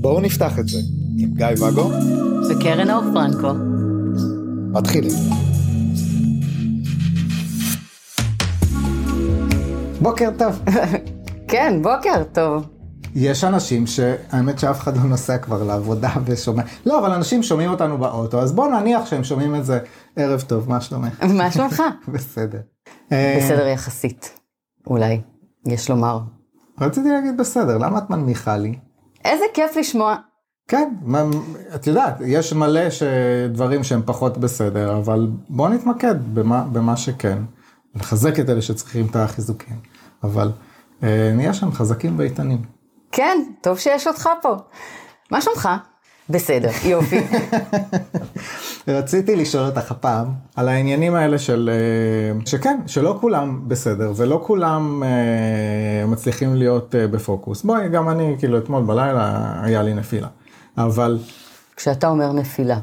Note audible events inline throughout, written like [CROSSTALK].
בואו נפתח את זה עם גיא ואגו וקרן אור פרנקו. מתחילים. בוקר טוב. [LAUGHS] כן, בוקר טוב. יש אנשים שהאמת שאף אחד לא נוסע כבר לעבודה ושומע, לא, אבל אנשים שומעים אותנו באוטו, אז בוא נניח שהם שומעים את זה ערב טוב, מה שלומך? מה שלומך? [LAUGHS] בסדר. בסדר יחסית, אולי, יש לומר. רציתי להגיד בסדר, למה את מנמיכה לי? איזה כיף לשמוע. כן, את יודעת, יש מלא דברים שהם פחות בסדר, אבל בוא נתמקד במה, במה שכן. נחזק את אלה שצריכים את החיזוקים, אבל אה, נהיה שם חזקים ואיתנים. כן, טוב שיש אותך פה. מה שלומך? בסדר, יופי. [LAUGHS] רציתי לשאול אותך הפעם על העניינים האלה של, אה, שכן, שלא כולם בסדר ולא כולם אה, מצליחים להיות אה, בפוקוס. בואי, גם אני, כאילו אתמול בלילה היה לי נפילה, אבל כשאתה אומר נפילה,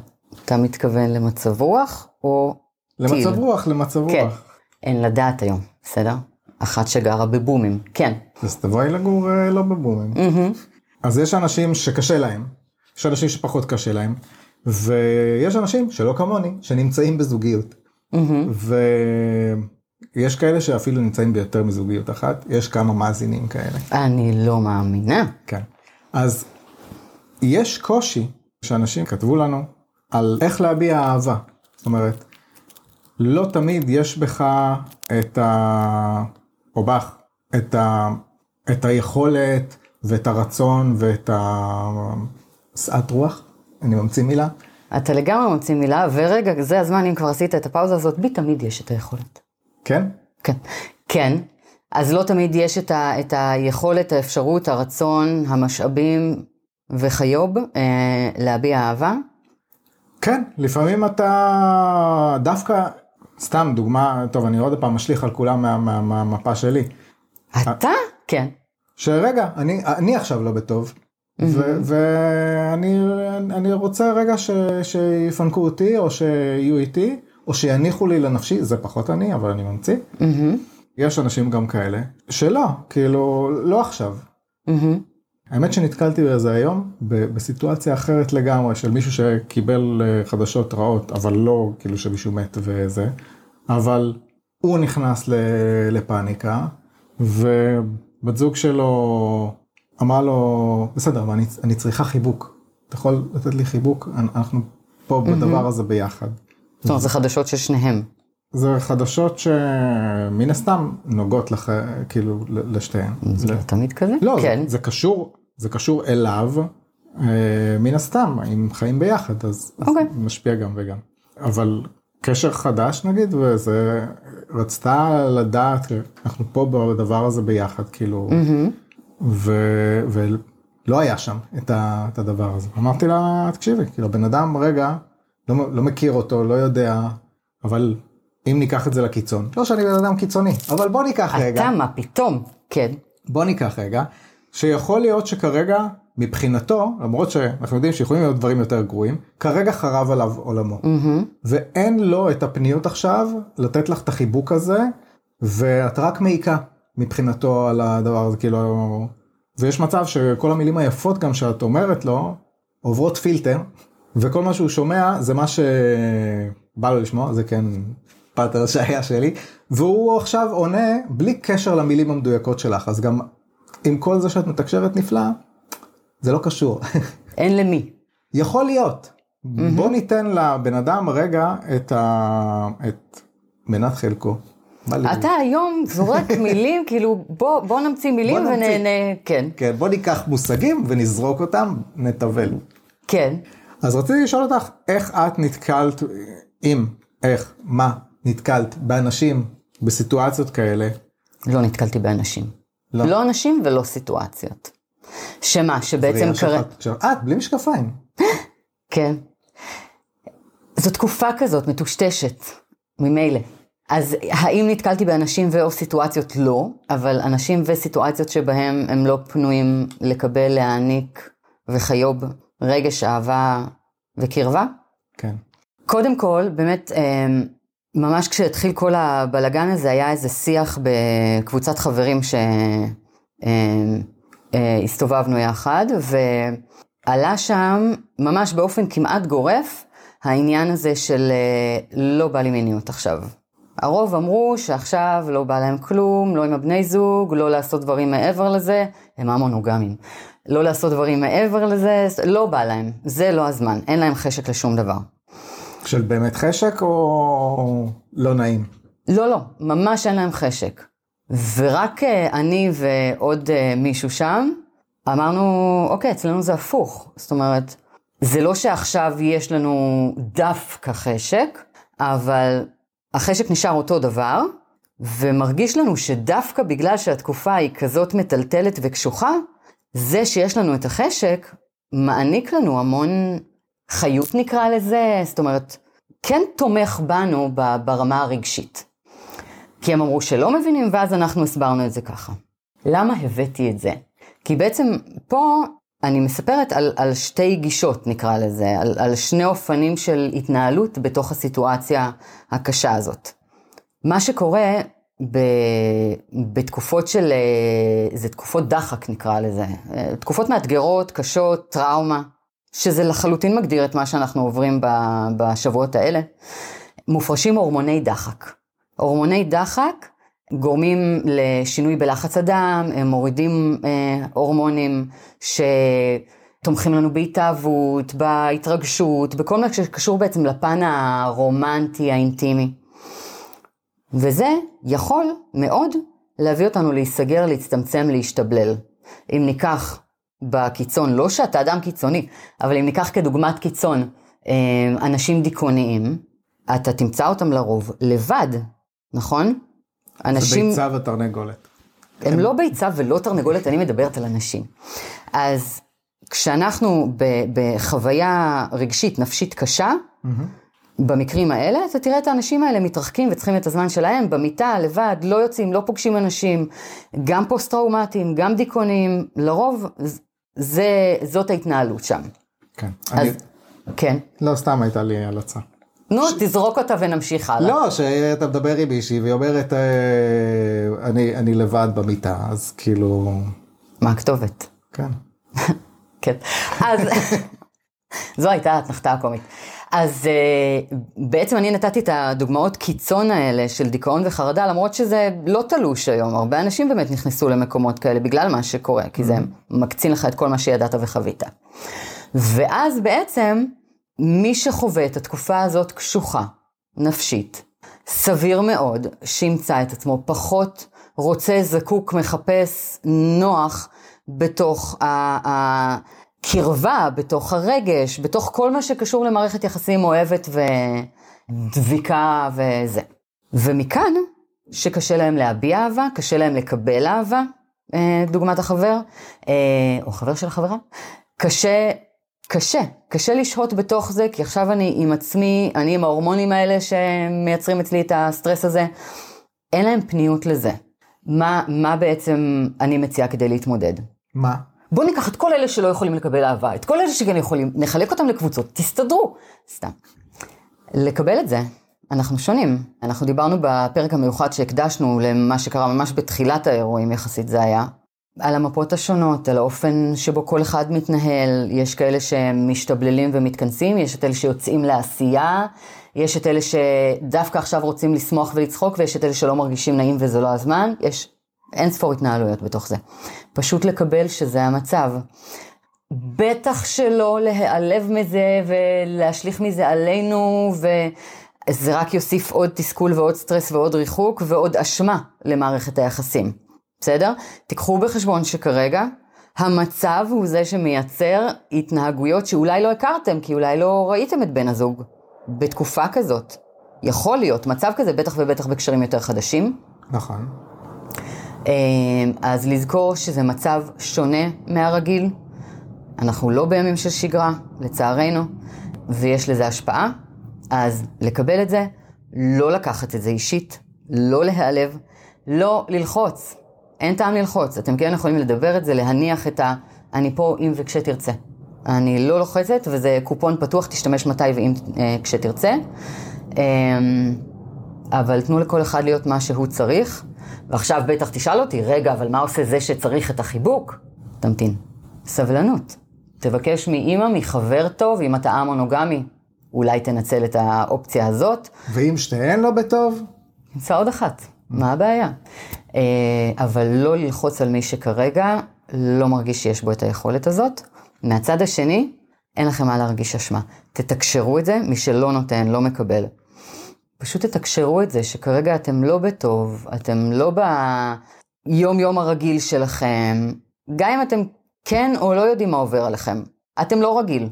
אתה מתכוון למצב רוח או טיל? למצב רוח, למצב כן, רוח. אין לדעת היום, בסדר? אחת שגרה בבומים, כן. אז תבואי לגור אה, לא בבומים. אז יש אנשים שקשה להם, יש אנשים שפחות קשה להם, ויש אנשים שלא כמוני, שנמצאים בזוגיות. ויש כאלה שאפילו נמצאים ביותר מזוגיות אחת, יש כמה מאזינים כאלה. אני לא מאמינה. כן. אז יש קושי שאנשים כתבו לנו על איך להביע אהבה. זאת אומרת, לא תמיד יש בך את ה... או בך, את, ה... את היכולת ואת הרצון ואת השאת רוח, אני ממציא מילה, אתה לגמרי מוציא מילה, ורגע, זה הזמן, אם כבר עשית את הפאוזה הזאת, בי תמיד יש את היכולת. כן? כן. כן. אז לא תמיד יש את, ה, את היכולת, האפשרות, הרצון, המשאבים וכיוב אה, להביע אהבה. כן, לפעמים אתה דווקא, סתם דוגמה, טוב, אני עוד פעם משליך על כולם מה- מה- מהמפה שלי. אתה? כן. שרגע, אני, אני עכשיו לא בטוב, ואני אני רוצה רגע ש, שיפנקו אותי, או שיהיו איתי, או שיניחו לי לנפשי, זה פחות אני, אבל אני ממציא. יש אנשים גם כאלה, שלא, כאילו, לא עכשיו. האמת שנתקלתי בזה היום, בסיטואציה אחרת לגמרי, של מישהו שקיבל אה, חדשות רעות, אבל לא כאילו שמישהו מת וזה, אבל הוא נכנס לפאניקה, ובת זוג שלו אמרה לו, בסדר, אבל אני, אני צריכה חיבוק. אתה יכול לתת לי חיבוק? אנ- אנחנו פה בדבר הזה ביחד. זאת אומרת, זה חדשות של שניהם. זה חדשות שמן הסתם נוגעות לח... כאילו לשתיהן. זה לא תמיד כזה? לא, כן. זה, זה קשור, זה קשור אליו, אה, מן הסתם, אם חיים ביחד, אז אז אוקיי. זה משפיע גם וגם. אבל קשר חדש נגיד, וזה, רצתה לדעת, אנחנו פה בדבר הזה ביחד, כאילו, ו, ולא היה שם את, ה, את הדבר הזה. אמרתי לה, תקשיבי, כאילו, בן אדם רגע, לא, לא מכיר אותו, לא יודע, אבל אם ניקח את זה לקיצון, לא שאני בן אדם קיצוני, אבל בוא ניקח רגע. אתה, מה פתאום? כן. בוא ניקח רגע, שיכול להיות שכרגע, מבחינתו, למרות שאנחנו יודעים שיכולים להיות דברים יותר גרועים, כרגע חרב עליו עולמו. ואין לו את הפניות עכשיו לתת לך את החיבוק הזה, ואת רק מעיקה מבחינתו על הדבר הזה, כאילו... ויש מצב שכל המילים היפות גם שאת אומרת לו, עוברות פילטר, וכל מה שהוא שומע זה מה שבא לו לשמוע, זה כן פאטר שהיה שלי, והוא עכשיו עונה בלי קשר למילים המדויקות שלך, אז גם עם כל זה שאת מתקשרת נפלא, זה לא קשור. אין למי. יכול להיות. בוא ניתן לבן אדם רגע את, ה... את מנת חלקו. אתה היום זורק מילים, [LAUGHS] כאילו, בוא, בוא נמציא מילים בוא נמציא. ונהנה, כן, כן, בוא ניקח מושגים ונזרוק אותם, נטבל. כן. אז רציתי לשאול אותך, איך את נתקלת, אם, איך, מה, נתקלת באנשים בסיטואציות כאלה? לא נתקלתי באנשים. לא. לא אנשים ולא סיטואציות. שמה, שבעצם עכשיו, את, בלי משקפיים. [GASPS] כן. זו תקופה כזאת מטושטשת, ממילא. אז האם נתקלתי באנשים ו/או סיטואציות? לא, אבל אנשים וסיטואציות שבהם הם לא פנויים לקבל, להעניק וחיוב רגש אהבה וקרבה? כן. קודם כל, באמת, אמ, ממש כשהתחיל כל הבלגן הזה, היה איזה שיח בקבוצת חברים שהסתובבנו יחד, ועלה שם ממש באופן כמעט גורף, העניין הזה של לא בא לי מיניות עכשיו. הרוב אמרו שעכשיו לא בא להם כלום, לא עם הבני זוג, לא לעשות דברים מעבר לזה, הם המונוגמים. לא לעשות דברים מעבר לזה, לא בא להם, זה לא הזמן, אין להם חשק לשום דבר. של באמת חשק או לא נעים? לא, לא, ממש אין להם חשק. ורק אה, אני ועוד אה, מישהו שם, אמרנו, אוקיי, אצלנו זה הפוך. זאת אומרת, זה לא שעכשיו יש לנו דווקא חשק, אבל החשק נשאר אותו דבר, ומרגיש לנו שדווקא בגלל שהתקופה היא כזאת מטלטלת וקשוחה, זה שיש לנו את החשק, מעניק לנו המון חיות נקרא לזה, זאת אומרת, כן תומך בנו ברמה הרגשית. כי הם אמרו שלא מבינים, ואז אנחנו הסברנו את זה ככה. למה הבאתי את זה? כי בעצם פה אני מספרת על, על שתי גישות, נקרא לזה, על, על שני אופנים של התנהלות בתוך הסיטואציה הקשה הזאת. מה שקורה ב, בתקופות של, אה, זה תקופות דחק נקרא לזה, אה, תקופות מאתגרות, קשות, טראומה, שזה לחלוטין מגדיר את מה שאנחנו עוברים בשבועות האלה, מופרשים הורמוני דחק. הורמוני דחק גורמים לשינוי בלחץ הדם, הם מורידים אה, הורמונים שתומכים לנו בהתאהבות, בהתרגשות, בכל מה שקשור בעצם לפן הרומנטי, האינטימי. וזה יכול מאוד להביא אותנו להיסגר, להצטמצם, להשתבלל. אם ניקח בקיצון, לא שאתה אדם קיצוני, אבל אם ניקח כדוגמת קיצון אה, אנשים דיכאוניים, אתה תמצא אותם לרוב לבד, נכון? אנשים... זה ביצה ותרנגולת. הם לא ביצה ולא תרנגולת, אני מדברת על אנשים. אז כשאנחנו בחוויה רגשית, נפשית קשה, mm-hmm. במקרים האלה, אתה תראה את האנשים האלה מתרחקים וצריכים את הזמן שלהם במיטה, לבד, לא יוצאים, לא פוגשים אנשים, גם פוסט-טראומטיים, גם דיכאוניים, לרוב זה, זאת ההתנהלות שם. כן. אז, אני... כן. לא, סתם הייתה לי הלצה. נו, ש... תזרוק אותה ונמשיך הלאה. לא, שאתה מדבר עם מישהי והיא אומרת, אה, אני, אני לבד במיטה, אז כאילו... מה הכתובת? כן. [LAUGHS] כן. אז [LAUGHS] זו הייתה האתנחתה הקומית. אז uh, בעצם אני נתתי את הדוגמאות קיצון האלה של דיכאון וחרדה, למרות שזה לא תלוש היום, הרבה אנשים באמת נכנסו למקומות כאלה בגלל מה שקורה, כי זה mm-hmm. מקצין לך את כל מה שידעת וחווית. ואז בעצם, מי שחווה את התקופה הזאת קשוחה, נפשית, סביר מאוד שימצא את עצמו פחות רוצה, זקוק, מחפש, נוח בתוך ה... קרבה, בתוך הרגש, בתוך כל מה שקשור למערכת יחסים אוהבת ודביקה וזה. ומכאן, שקשה להם להביע אהבה, קשה להם לקבל אהבה, אה, דוגמת החבר, אה, או חבר של החברה, קשה, קשה, קשה לשהות בתוך זה, כי עכשיו אני עם עצמי, אני עם ההורמונים האלה שמייצרים אצלי את הסטרס הזה, אין להם פניות לזה. מה, מה בעצם אני מציעה כדי להתמודד? מה? בואו ניקח את כל אלה שלא יכולים לקבל אהבה, את כל אלה שכן יכולים, נחלק אותם לקבוצות, תסתדרו. סתם. לקבל את זה, אנחנו שונים. אנחנו דיברנו בפרק המיוחד שהקדשנו למה שקרה ממש בתחילת האירועים יחסית זה היה, על המפות השונות, על האופן שבו כל אחד מתנהל, יש כאלה שמשתבללים ומתכנסים, יש את אלה שיוצאים לעשייה, יש את אלה שדווקא עכשיו רוצים לשמוח ולצחוק, ויש את אלה שלא מרגישים נעים וזה לא הזמן, יש אין ספור התנהלויות בתוך זה. פשוט לקבל שזה המצב. בטח שלא להיעלב מזה ולהשליך מזה עלינו, וזה רק יוסיף עוד תסכול ועוד סטרס ועוד ריחוק ועוד אשמה למערכת היחסים. בסדר? תיקחו בחשבון שכרגע המצב הוא זה שמייצר התנהגויות שאולי לא הכרתם, כי אולי לא ראיתם את בן הזוג בתקופה כזאת. יכול להיות מצב כזה, בטח ובטח בקשרים יותר חדשים. נכון. אמ, אז לזכור שזה מצב שונה מהרגיל. אנחנו לא בימים של שגרה, לצערנו, ויש לזה השפעה. אז לקבל את זה, לא לקחת את זה אישית, לא להיעלב, לא ללחוץ. אין טעם ללחוץ. אתם כן יכולים לדבר את זה, להניח את ה... אני פה אם וכשתרצה. אני לא לוחצת, וזה קופון פתוח, תשתמש מתי ואם אה, כשתרצה. אה, אבל תנו לכל אחד להיות מה שהוא צריך. ועכשיו בטח תשאל אותי, רגע, אבל מה עושה זה שצריך את החיבוק? תמתין. סבלנות. תבקש מאימא, מחבר טוב, אם אתה א-מונוגמי, אולי תנצל את האופציה הזאת. ואם שתיהן לא בטוב? נמצא עוד אחת, מה הבעיה? אה, אבל לא ללחוץ על מי שכרגע לא מרגיש שיש בו את היכולת הזאת. מהצד השני, אין לכם מה להרגיש אשמה. תתקשרו את זה, מי שלא נותן, לא מקבל. פשוט תתקשרו את זה, שכרגע אתם לא בטוב, אתם לא ביום-יום הרגיל שלכם. גם אם אתם כן או לא יודעים מה עובר עליכם, אתם לא רגיל.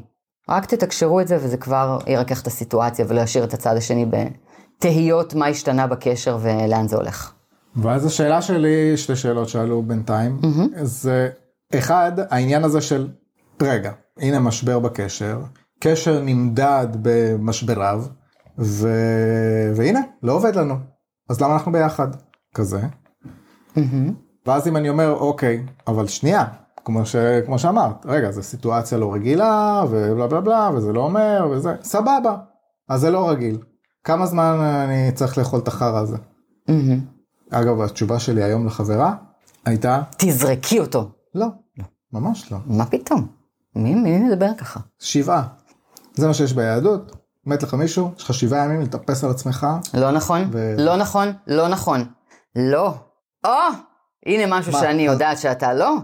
רק תתקשרו את זה וזה כבר ירכך את הסיטואציה ולהשאיר את הצד השני בתהיות מה השתנה בקשר ולאן זה הולך. ואז השאלה שלי, שתי שאלות שעלו בינתיים, mm-hmm. זה אחד, העניין הזה של, רגע, הנה משבר בקשר, קשר נמדד במשבריו, ו... והנה, לא עובד לנו, אז למה אנחנו ביחד? כזה. Mm-hmm. ואז אם אני אומר, אוקיי, אבל שנייה, כמו, ש... כמו שאמרת, רגע, זו סיטואציה לא רגילה, ובלה בלה בלה, וזה לא אומר, וזה, סבבה, אז זה לא רגיל. כמה זמן אני צריך לאכול את החרא הזה? Mm-hmm. אגב, התשובה שלי היום לחברה הייתה... תזרקי אותו. לא, לא, ממש לא. מה פתאום? מי, מי מדבר ככה? שבעה. זה מה שיש ביהדות. מת לך מישהו, יש לך שבעה ימים לטפס על עצמך. לא נכון, ו... לא נכון, לא נכון. לא. או, הנה משהו מה? שאני יודעת שאתה לא.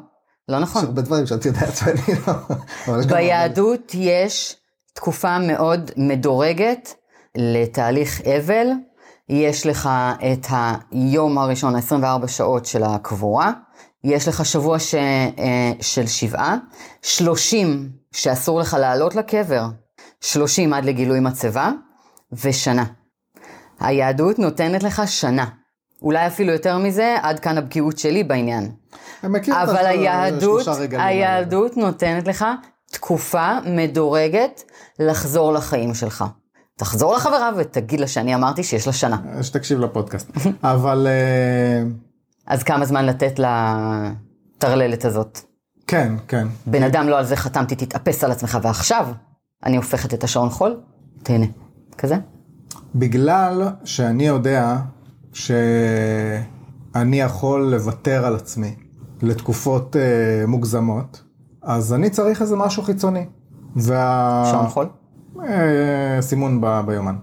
לא נכון. יש הרבה דברים שאת יודעת שאני לא. ביהדות יש תקופה מאוד מדורגת לתהליך אבל. יש לך את היום הראשון, 24 שעות של הקבורה. יש לך שבוע ש... אה, של שבעה. 30 שאסור לך לעלות לקבר. 30 עד לגילוי מצבה. ושנה. היהדות נותנת לך שנה. אולי אפילו יותר מזה, עד כאן הבקיאות שלי בעניין. אבל היהדות, היהדות נותנת לך תקופה מדורגת לחזור לחיים שלך. תחזור לחברה ותגיד לה שאני אמרתי שיש לה שנה. שתקשיב לפודקאסט. [LAUGHS] אבל... אה, אז כמה זמן לתת לטרללת הזאת? כן, כן. בן אדם לא על זה חתמתי, תתאפס על עצמך, ועכשיו אני הופכת את השעון חול, תהנה. כזה? בגלל שאני יודע שאני יכול לוותר על עצמי לתקופות אה, מוגזמות, אז אני צריך איזה משהו חיצוני. וה... שעון חול? אה, סימון ב, ביומן.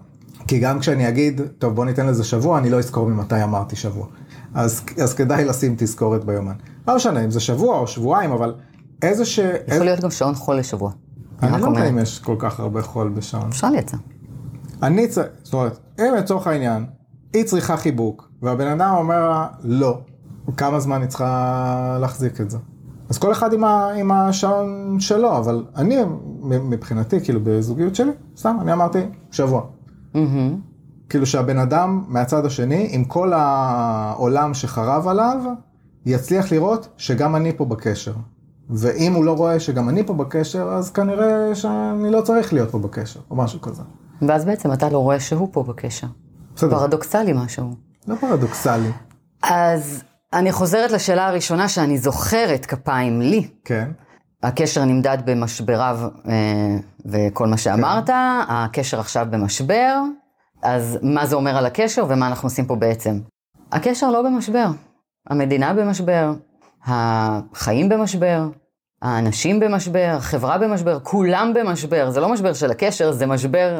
כי גם כשאני אגיד, טוב בוא ניתן לזה שבוע, אני לא אזכור ממתי אמרתי שבוע. אז, אז כדאי לשים תזכורת ביומן. לא משנה אם זה שבוע או שבועיים, אבל איזה ש... יכול איזה... להיות גם שעון חול לשבוע. אני לא יודע אם יש כל כך הרבה חול בשעון. אפשר לייצר. אני צריך, זאת אומרת, אם לצורך העניין, היא צריכה חיבוק, והבן אדם אומר לה, לא, כמה זמן היא צריכה להחזיק את זה. אז כל אחד עם, ה, עם השעון שלו, אבל אני מבחינתי, כאילו בזוגיות שלי, סתם, אני אמרתי, שבוע. Mm-hmm. כאילו שהבן אדם מהצד השני, עם כל העולם שחרב עליו, יצליח לראות שגם אני פה בקשר. ואם הוא לא רואה שגם אני פה בקשר, אז כנראה שאני לא צריך להיות פה בקשר, או משהו כזה. ואז בעצם אתה לא רואה שהוא פה בקשר. בסדר. פרדוקסלי משהו. לא פרדוקסלי. אז אני חוזרת לשאלה הראשונה שאני זוכרת כפיים לי. כן. הקשר נמדד במשבריו אה, וכל מה שאמרת, כן. הקשר עכשיו במשבר, אז מה זה אומר על הקשר ומה אנחנו עושים פה בעצם? הקשר לא במשבר, המדינה במשבר, החיים במשבר, האנשים במשבר, החברה במשבר, כולם במשבר, זה לא משבר של הקשר, זה משבר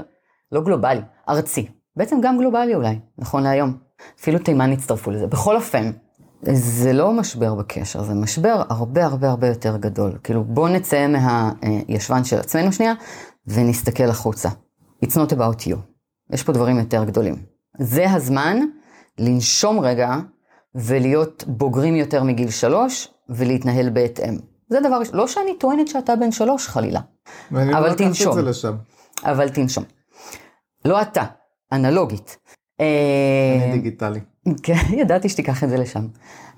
לא גלובלי, ארצי. בעצם גם גלובלי אולי, נכון להיום. אפילו תימן הצטרפו לזה. בכל אופן, זה לא משבר בקשר, זה משבר הרבה הרבה הרבה יותר גדול. כאילו, בואו נצא מהישבן של עצמנו שנייה, ונסתכל החוצה. It's not about you. יש פה דברים יותר גדולים. זה הזמן לנשום רגע ולהיות בוגרים יותר מגיל שלוש, ולהתנהל בהתאם. זה דבר, לא שאני טוענת שאתה בן שלוש חלילה, אבל לא תנשום. אבל תנשום. לא אתה, אנלוגית. אני אה, דיגיטלי. כן, [LAUGHS] ידעתי שתיקח את זה לשם.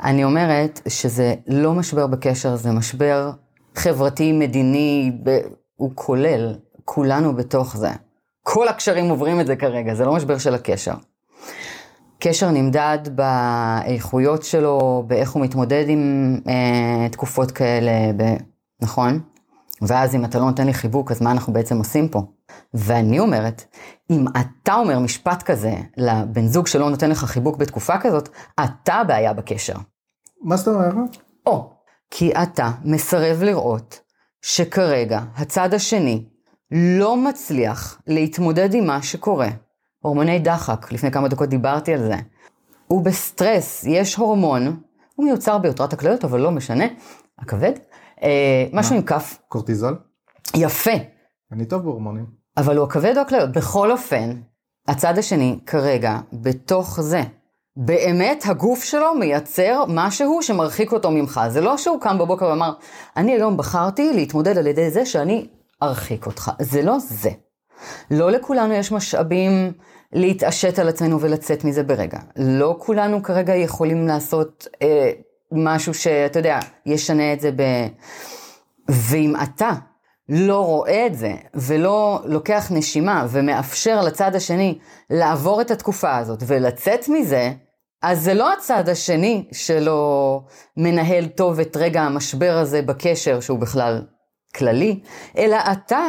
אני אומרת שזה לא משבר בקשר, זה משבר חברתי, מדיני, ב... הוא כולל, כולנו בתוך זה. כל הקשרים עוברים את זה כרגע, זה לא משבר של הקשר. קשר נמדד באיכויות שלו, באיך הוא מתמודד עם אה, תקופות כאלה, ב... נכון? ואז אם אתה לא נותן לי חיבוק, אז מה אנחנו בעצם עושים פה? ואני אומרת, אם אתה אומר משפט כזה לבן זוג שלא נותן לך חיבוק בתקופה כזאת, אתה הבעיה בקשר. מה זאת אומרת? או, כי אתה מסרב לראות שכרגע הצד השני לא מצליח להתמודד עם מה שקורה. הורמוני דחק, לפני כמה דקות דיברתי על זה. הוא בסטרס, יש הורמון, הוא מיוצר ביותרת הכליות, אבל לא משנה, הכבד. אה, משהו עם כף, קורטיזול? יפה, אני טוב בהורמונים. אבל הוא הכבד או הכליות. בכל אופן, הצד השני כרגע, בתוך זה, באמת הגוף שלו מייצר משהו שמרחיק אותו ממך. זה לא שהוא קם בבוקר ואמר, אני היום בחרתי להתמודד על ידי זה שאני ארחיק אותך. זה לא זה. לא לכולנו יש משאבים להתעשת על עצמנו ולצאת מזה ברגע. לא כולנו כרגע יכולים לעשות אה, משהו שאתה יודע, ישנה את זה ב... ואם אתה לא רואה את זה, ולא לוקח נשימה ומאפשר לצד השני לעבור את התקופה הזאת ולצאת מזה, אז זה לא הצד השני שלא מנהל טוב את רגע המשבר הזה בקשר, שהוא בכלל כללי, אלא אתה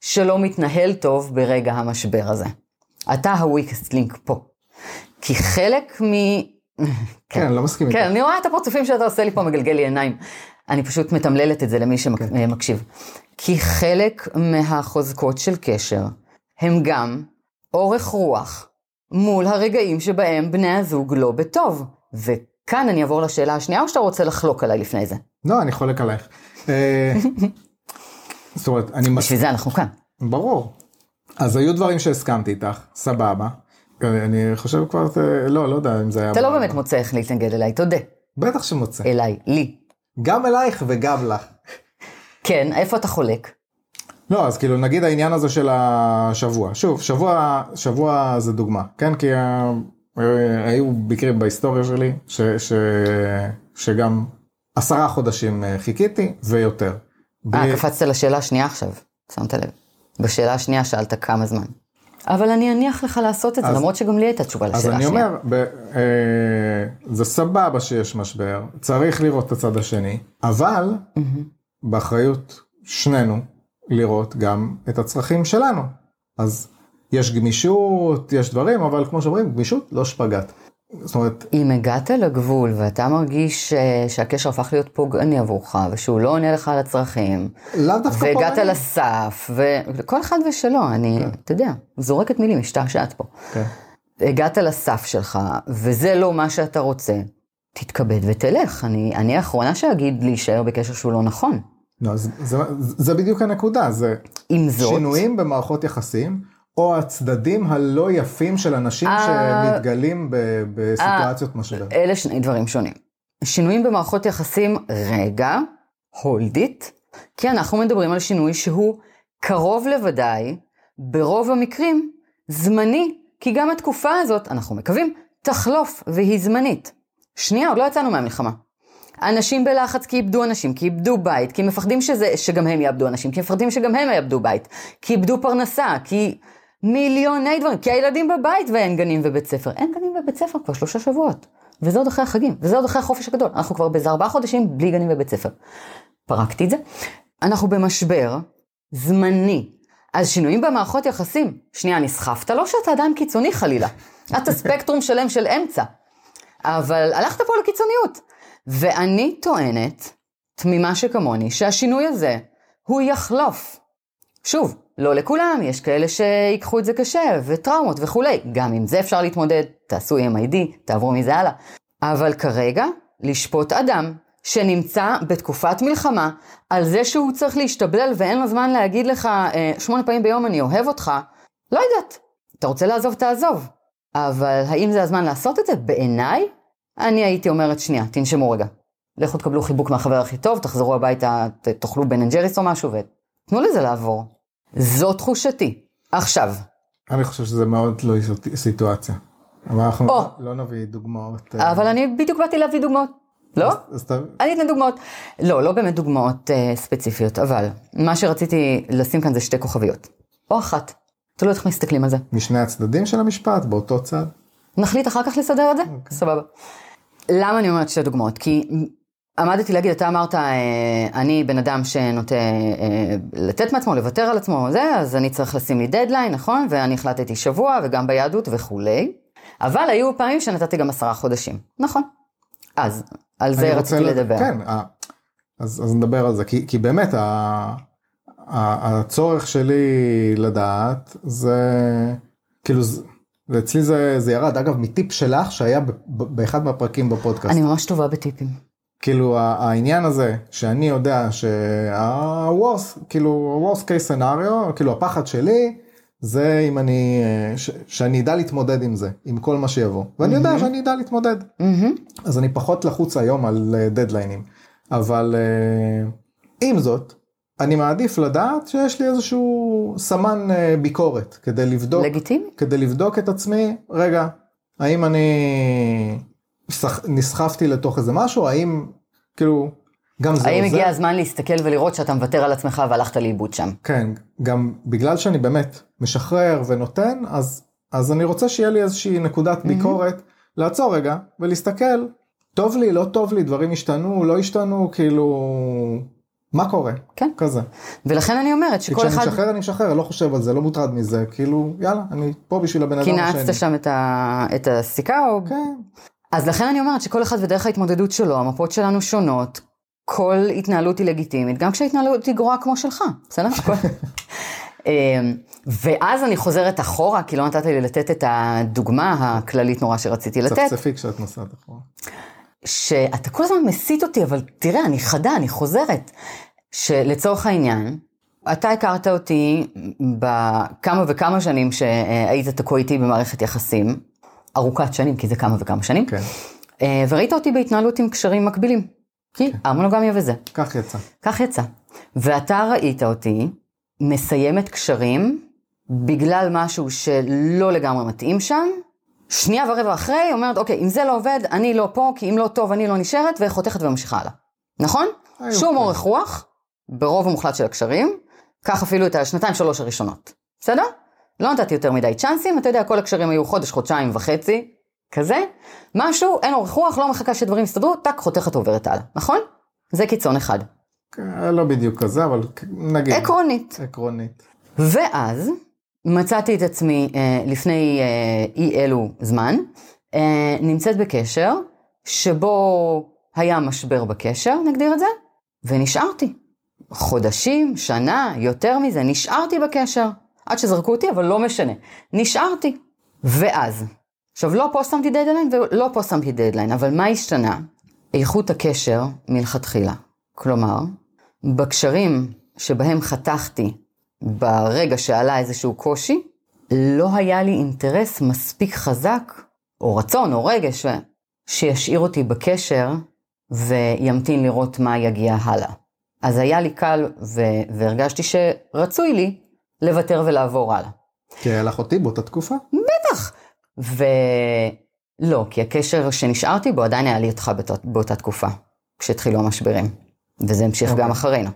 שלא מתנהל טוב ברגע המשבר הזה. אתה ה-weakest link פה. כי חלק מ... כן, לא מסכים כן, איתך. אני רואה את הפרצופים שאתה עושה לי פה, מגלגל לי עיניים. אני פשוט מתמללת את זה למי שמקשיב. כי חלק מהחוזקות של קשר הם גם אורך רוח מול הרגעים שבהם בני הזוג לא בטוב. וכאן אני אעבור לשאלה השנייה, או שאתה רוצה לחלוק עליי לפני זה? לא, אני חולק עלייך. אה, [LAUGHS] זאת אומרת, אני... בשביל זה אנחנו כאן. ברור. אז היו דברים שהסכמתי איתך, סבבה. אני חושב כבר, אה, לא, לא יודע אם זה היה... אתה לא באמת מוצא איך להתנגד אליי, תודה. בטח שמוצא. אליי, לי. גם אלייך וגם לך. כן, איפה אתה חולק? לא, אז כאילו נגיד העניין הזה של השבוע. שוב, שבוע, שבוע זה דוגמה, כן? כי ה- אה, היו מקרים בהיסטוריה שלי, ש, ש, שגם עשרה חודשים אה, חיכיתי ויותר. אה, בלי- קפצת לשאלה השנייה עכשיו, שמת לב. בשאלה השנייה שאלת כמה זמן. אבל אני אניח לך לעשות את זה, אז- למרות שגם לי הייתה תשובה אז לשאלה אני השנייה. אומר, ב, אה, זה סבבה שיש משבר, צריך לראות את הצד השני, אבל באחריות שנינו לראות גם את הצרכים שלנו. אז יש גמישות, יש דברים, אבל כמו שאומרים, גמישות לא שפגאט. זאת אומרת, אם הגעת לגבול ואתה מרגיש אה, שהקשר הפך להיות פוגעני עבורך, ושהוא לא עונה לך על הצרכים, לאו דווקא והגעת פוגעני. לסף, וכל אחד ושלו, אני, אתה יודע, זורקת מילים, משתעשעת פה. כן. הגעת לסף שלך, וזה לא מה שאתה רוצה, תתכבד ותלך. אני, אני האחרונה שאגיד להישאר בקשר שהוא לא נכון. לא, זה, זה, זה בדיוק הנקודה, זה עם זאת, שינויים במערכות יחסים, או הצדדים הלא יפים של אנשים אה, שמתגלים בסיטואציות משבר. אלה שני דברים שונים. שינויים במערכות יחסים, רגע, hold it, כי אנחנו מדברים על שינוי שהוא קרוב לוודאי, ברוב המקרים, זמני, כי גם התקופה הזאת, אנחנו מקווים, תחלוף והיא זמנית. שנייה, עוד לא יצאנו מהמלחמה. אנשים בלחץ כי איבדו אנשים, כי איבדו בית, כי מפחדים שזה, שגם הם יאבדו אנשים, כי מפחדים שגם הם יאבדו בית, כי איבדו פרנסה, כי מיליוני דברים, כי הילדים בבית ואין גנים ובית ספר. אין גנים ובית ספר כבר שלושה שבועות. וזה עוד אחרי החגים, וזה עוד אחרי החופש הגדול. אנחנו כבר באיזה ארבעה חודשים בלי גנים ובית ספר. פרקתי את זה. אנחנו במשבר זמני. אז שינויים במערכות יחסים, שנייה, נסחפת? לא שאתה אדם קיצוני חלילה. אתה ספקטרום שלם של אמצע. אבל הלכת פה לקיצוניות. ואני טוענת, תמימה שכמוני, שהשינוי הזה, הוא יחלוף. שוב, לא לכולם, יש כאלה שיקחו את זה קשה, וטראומות וכולי. גם עם זה אפשר להתמודד, תעשו MID, תעברו מזה הלאה. אבל כרגע, לשפוט אדם שנמצא בתקופת מלחמה, על זה שהוא צריך להשתבלל ואין לו זמן להגיד לך אה, שמונה פעמים ביום אני אוהב אותך, לא יודעת. אתה רוצה לעזוב, תעזוב. אבל האם זה הזמן לעשות את זה? בעיניי, אני הייתי אומרת, שנייה, תנשמו רגע. לכו תקבלו חיבוק מהחבר הכי טוב, תחזרו הביתה, תאכלו Ben and Jerry's או משהו, ותנו לזה לעבור. זו תחושתי. עכשיו, אני חושב שזה מאוד תלוי סיט- סיטואציה. אבל אנחנו או. לא נביא דוגמאות. אה, אבל אני בדיוק באתי להביא דוגמאות. לא? אז אתה... אני אתן דוגמאות. לא, לא באמת דוגמאות אה, ספציפיות, אבל מה שרציתי לשים כאן זה שתי כוכביות. או אחת. תלוי איך מסתכלים על זה. משני הצדדים של המשפט, באותו צד. נחליט אחר כך לסדר את זה? סבבה. למה אני אומרת שתי דוגמאות? כי עמדתי להגיד, אתה אמרת, אה, אני בן אדם שנוטה אה, לתת מעצמו, לוותר על עצמו, זה, אז אני צריך לשים לי דדליין, נכון? ואני החלטתי שבוע, וגם ביהדות וכולי. אבל היו פעמים שנתתי גם עשרה חודשים, נכון. אז, על זה רציתי לד... לדבר. כן, אז, אז נדבר על זה, כי, כי באמת ה, ה, הצורך שלי לדעת זה, כאילו, ואצלי זה, זה ירד, אגב, מטיפ שלך שהיה ב, ב, באחד מהפרקים בפודקאסט. אני ממש טובה בטיפים. כאילו העניין הזה שאני יודע שה-worst, כאילו ה-worst case scenario, כאילו הפחד שלי, זה אם אני, ש, שאני אדע להתמודד עם זה, עם כל מה שיבוא. ואני mm-hmm. יודע שאני אדע להתמודד. Mm-hmm. אז אני פחות לחוץ היום על דדליינים. אבל uh, עם זאת, אני מעדיף לדעת שיש לי איזשהו סמן uh, ביקורת כדי לבדוק, לגיטימי. כדי לבדוק את עצמי, רגע, האם אני נסחפתי לתוך איזה משהו, האם כאילו, גם זה האם עוזר. הגיע הזמן להסתכל ולראות שאתה מוותר על עצמך והלכת לאיבוד שם? כן, גם בגלל שאני באמת משחרר ונותן, אז, אז אני רוצה שיהיה לי איזושהי נקודת mm-hmm. ביקורת, לעצור רגע ולהסתכל, טוב לי, לא טוב לי, דברים השתנו, לא השתנו, כאילו, מה קורה? כן. כזה. ולכן אני אומרת שכל אחד... כשאני משחרר, אני משחרר, לא חושב על זה, לא מוטרד מזה, כאילו, יאללה, אני פה בשביל הבן אדם השני. כי נעצת שם את, ה... את הסיכה או... כן. אז לכן אני אומרת שכל אחד ודרך ההתמודדות שלו, המפות שלנו שונות, כל התנהלות היא לגיטימית, גם כשההתנהלות היא גרועה כמו שלך, בסדר? [LAUGHS] אמ, ואז אני חוזרת אחורה, כי לא נתת לי לתת את הדוגמה הכללית נורא שרציתי לתת. צפצפי כשאת נוסעת אחורה. שאתה כל הזמן מסית אותי, אבל תראה, אני חדה, אני חוזרת. שלצורך העניין, אתה הכרת אותי בכמה וכמה שנים שהיית תקוע איתי במערכת יחסים, ארוכת שנים, כי זה כמה וכמה שנים. כן. אה, וראית אותי בהתנהלות עם קשרים מקבילים. כי כן. המונוגמיה וזה. כך יצא. כך יצא. ואתה ראית אותי מסיימת קשרים בגלל משהו שלא לגמרי מתאים שם. שנייה ורבע אחרי, אומרת, אוקיי, אם זה לא עובד, אני לא פה, כי אם לא טוב, אני לא נשארת, וחותכת וממשיכה הלאה. נכון? שום. אורך רוח, ברוב המוחלט של הקשרים, קח אפילו את השנתיים שלוש הראשונות. בסדר? לא נתתי יותר מדי צ'אנסים, אתה יודע, כל הקשרים היו חודש, חודשיים וחצי, כזה, משהו, אין אורך רוח, לא מחכה שדברים יסתדרו, טאק, חותכת עוברת הלאה, נכון? זה קיצון אחד. כן, לא בדיוק כזה, אבל נגיד. עקרונית. עקרונית. ואז מצאתי את עצמי אה, לפני אה, אי אלו זמן, אה, נמצאת בקשר, שבו היה משבר בקשר, נגדיר את זה, ונשארתי. חודשים, שנה, יותר מזה, נשארתי בקשר. עד שזרקו אותי, אבל לא משנה. נשארתי. ואז, עכשיו לא פה שמתי דדליין ולא פה שמתי דדליין, אבל מה השתנה? איכות הקשר מלכתחילה. כלומר, בקשרים שבהם חתכתי ברגע שעלה איזשהו קושי, לא היה לי אינטרס מספיק חזק, או רצון, או רגש, שישאיר אותי בקשר וימתין לראות מה יגיע הלאה. אז היה לי קל והרגשתי שרצוי לי לוותר ולעבור הלאה. כי היה לך אותי באותה תקופה? בטח. ולא, כי הקשר שנשארתי בו עדיין היה לי אותך באותה, באותה תקופה, כשהתחילו המשברים. וזה המשיך okay. גם אוקיי. אחרינו.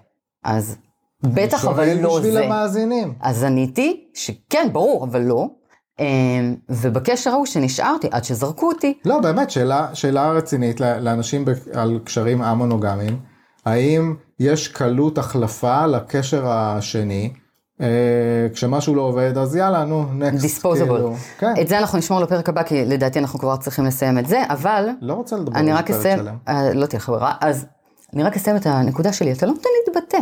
אז בטח, אבל לא זה. אני בשביל המאזינים. אז עניתי שכן, ברור, אבל לא. אמ, ובקשר ההוא שנשארתי עד שזרקו אותי. לא, באמת, שאלה, שאלה רצינית לאנשים על קשרים א-מונוגמיים. האם יש קלות החלפה לקשר השני? אה, כשמשהו לא עובד, אז יאללה, נו, נקסט. דיספוזיבול. כאילו, כן. את זה אנחנו נשמור לפרק הבא, כי לדעתי אנחנו כבר צריכים לסיים את זה, אבל... לא רוצה לדבר על פרק שלם. אה, לא תהיה חברה, אז אני רק אסיים את הנקודה שלי, אתה לא נותן להתבטא.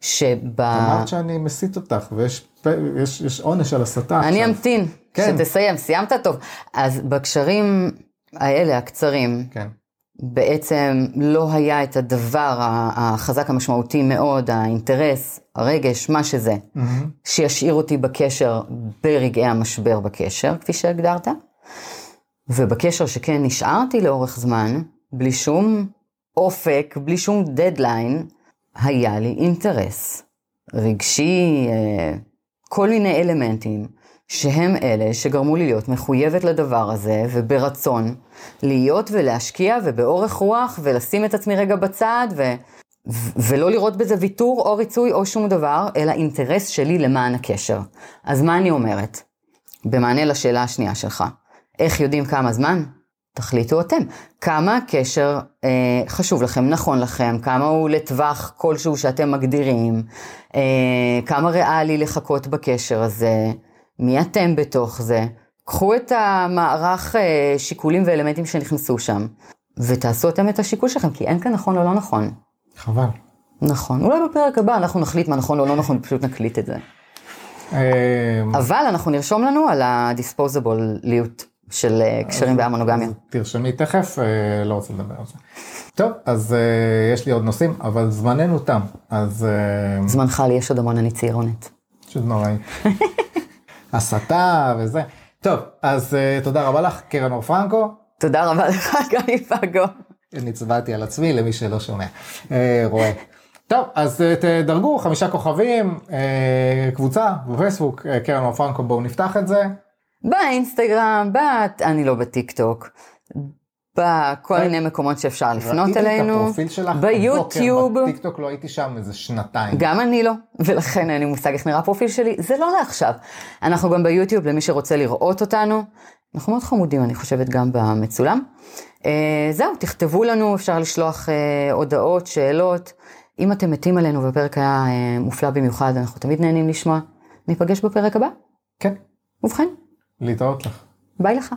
שב... אמרת שאני מסית אותך, ויש יש, יש עונש על הסתה אני אמתין, כן. שתסיים, סיימת טוב. אז בקשרים האלה, הקצרים, כן. בעצם לא היה את הדבר החזק המשמעותי מאוד, האינטרס, הרגש, מה שזה, mm-hmm. שישאיר אותי בקשר ברגעי המשבר בקשר, כפי שהגדרת. ובקשר שכן נשארתי לאורך זמן, בלי שום אופק, בלי שום דדליין, היה לי אינטרס רגשי, אה, כל מיני אלמנטים שהם אלה שגרמו לי להיות מחויבת לדבר הזה, וברצון להיות ולהשקיע ובאורך רוח ולשים את עצמי רגע בצד ו... ולא לראות בזה ויתור או ריצוי או שום דבר, אלא אינטרס שלי למען הקשר. אז מה אני אומרת? במענה לשאלה השנייה שלך, איך יודעים כמה זמן? תחליטו אתם. כמה הקשר אה, חשוב לכם, נכון לכם, כמה הוא לטווח כלשהו שאתם מגדירים, אה, כמה ריאלי לחכות בקשר הזה, מי אתם בתוך זה. קחו את המערך אה, שיקולים ואלמנטים שנכנסו שם, ותעשו אתם את השיקול שלכם, כי אין כאן נכון או לא נכון. חבל. נכון. אולי בפרק הבא אנחנו נחליט מה נכון או לא נכון, פשוט נקליט את זה. אה, אבל אנחנו נרשום לנו על הדיספוזבוליות של אה, קשרים והמונוגמיה. תרשמי תכף, אה, לא רוצה לדבר על זה. טוב, אז יש לי עוד נושאים, אבל זמננו תם, אז זמנך לי, יש עוד המון, אני צעירונת. פשוט נוראי. [LAUGHS] הסתה וזה. טוב, אז אה, תודה רבה לך, קרן אור פרנקו. תודה רבה לך, גיא פגו. נצבעתי על עצמי למי שלא שומע, אה, רואה. טוב, אז אה, תדרגו חמישה כוכבים, אה, קבוצה בפייסבוק, אה, קרן אור פרנקו, בואו נפתח את זה. באינסטגרם, בת... אני לא בטיק טוק. בכל מיני מקומות שאפשר לפנות ראיתי את אלינו. הפרופיל שלך ביוטיוב. בבוקר, בטיקטוק לא הייתי שם איזה שנתיים. גם אני לא, ולכן אין לי מושג איך נראה הפרופיל שלי, זה לא לעכשיו. אנחנו גם ביוטיוב למי שרוצה לראות אותנו. אנחנו מאוד חמודים, אני חושבת, גם במצולם. אה, זהו, תכתבו לנו, אפשר לשלוח אה, הודעות, שאלות. אם אתם מתים עלינו והפרק היה אה, מופלא במיוחד, אנחנו תמיד נהנים לשמוע. ניפגש בפרק הבא. כן, ובכן, להתראות לך. ביי לך.